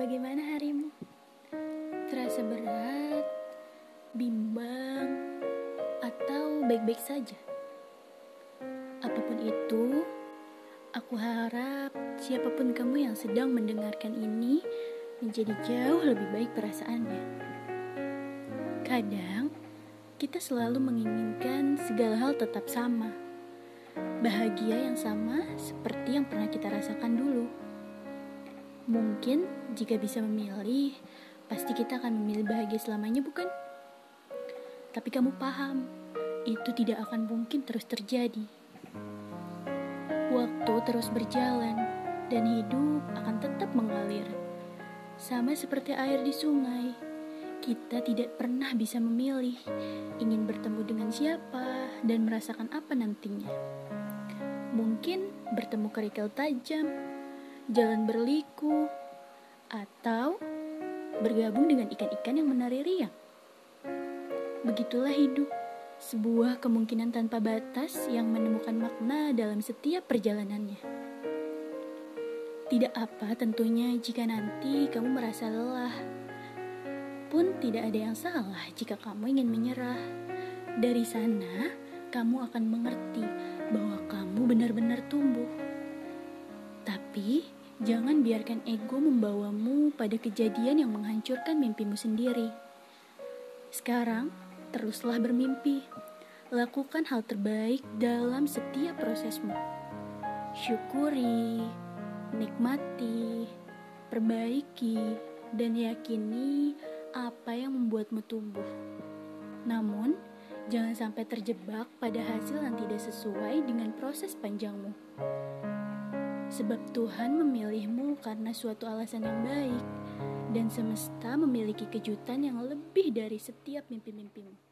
Bagaimana harimu? Terasa berat, bimbang, atau baik-baik saja? Apa pun itu, aku harap siapa pun kamu yang sedang mendengarkan ini menjadi jauh lebih baik perasaannya. Kadang, kita selalu menginginkan segala hal tetap sama. Bahagia yang sama seperti yang pernah kita rasakan dulu. Mungkin jika bisa memilih, pasti kita akan memilih bahagia selamanya, bukan? Tapi kamu paham, itu tidak akan mungkin terus terjadi. Waktu terus berjalan, dan hidup akan tetap mengalir. Sama seperti air di sungai, kita tidak pernah bisa memilih ingin bertemu dengan siapa dan merasakan apa nantinya. Mungkin bertemu kerikil tajam, jalan berliku, atau bergabung dengan ikan-ikan yang menari riang. Begitulah hidup, sebuah kemungkinan tanpa batas yang menemukan makna dalam setiap perjalanannya. Tidak apa tentunya jika nanti kamu merasa lelah. Pun tidak ada yang salah jika kamu ingin menyerah. Dari sana, kamu akan mengerti bahwa kamu benar-benar tumbuh. Tapi, Jangan biarkan ego membawamu pada kejadian yang menghancurkan mimpimu sendiri. Sekarang, teruslah bermimpi. Lakukan hal terbaik dalam setiap prosesmu. Syukuri, nikmati, perbaiki, dan yakini apa yang membuatmu tumbuh. Namun, jangan sampai terjebak pada hasil yang tidak sesuai dengan proses panjangmu. Sebab Tuhan memilihmu karena suatu alasan yang baik, dan semesta memiliki kejutan yang lebih dari setiap mimpi-mimpimu.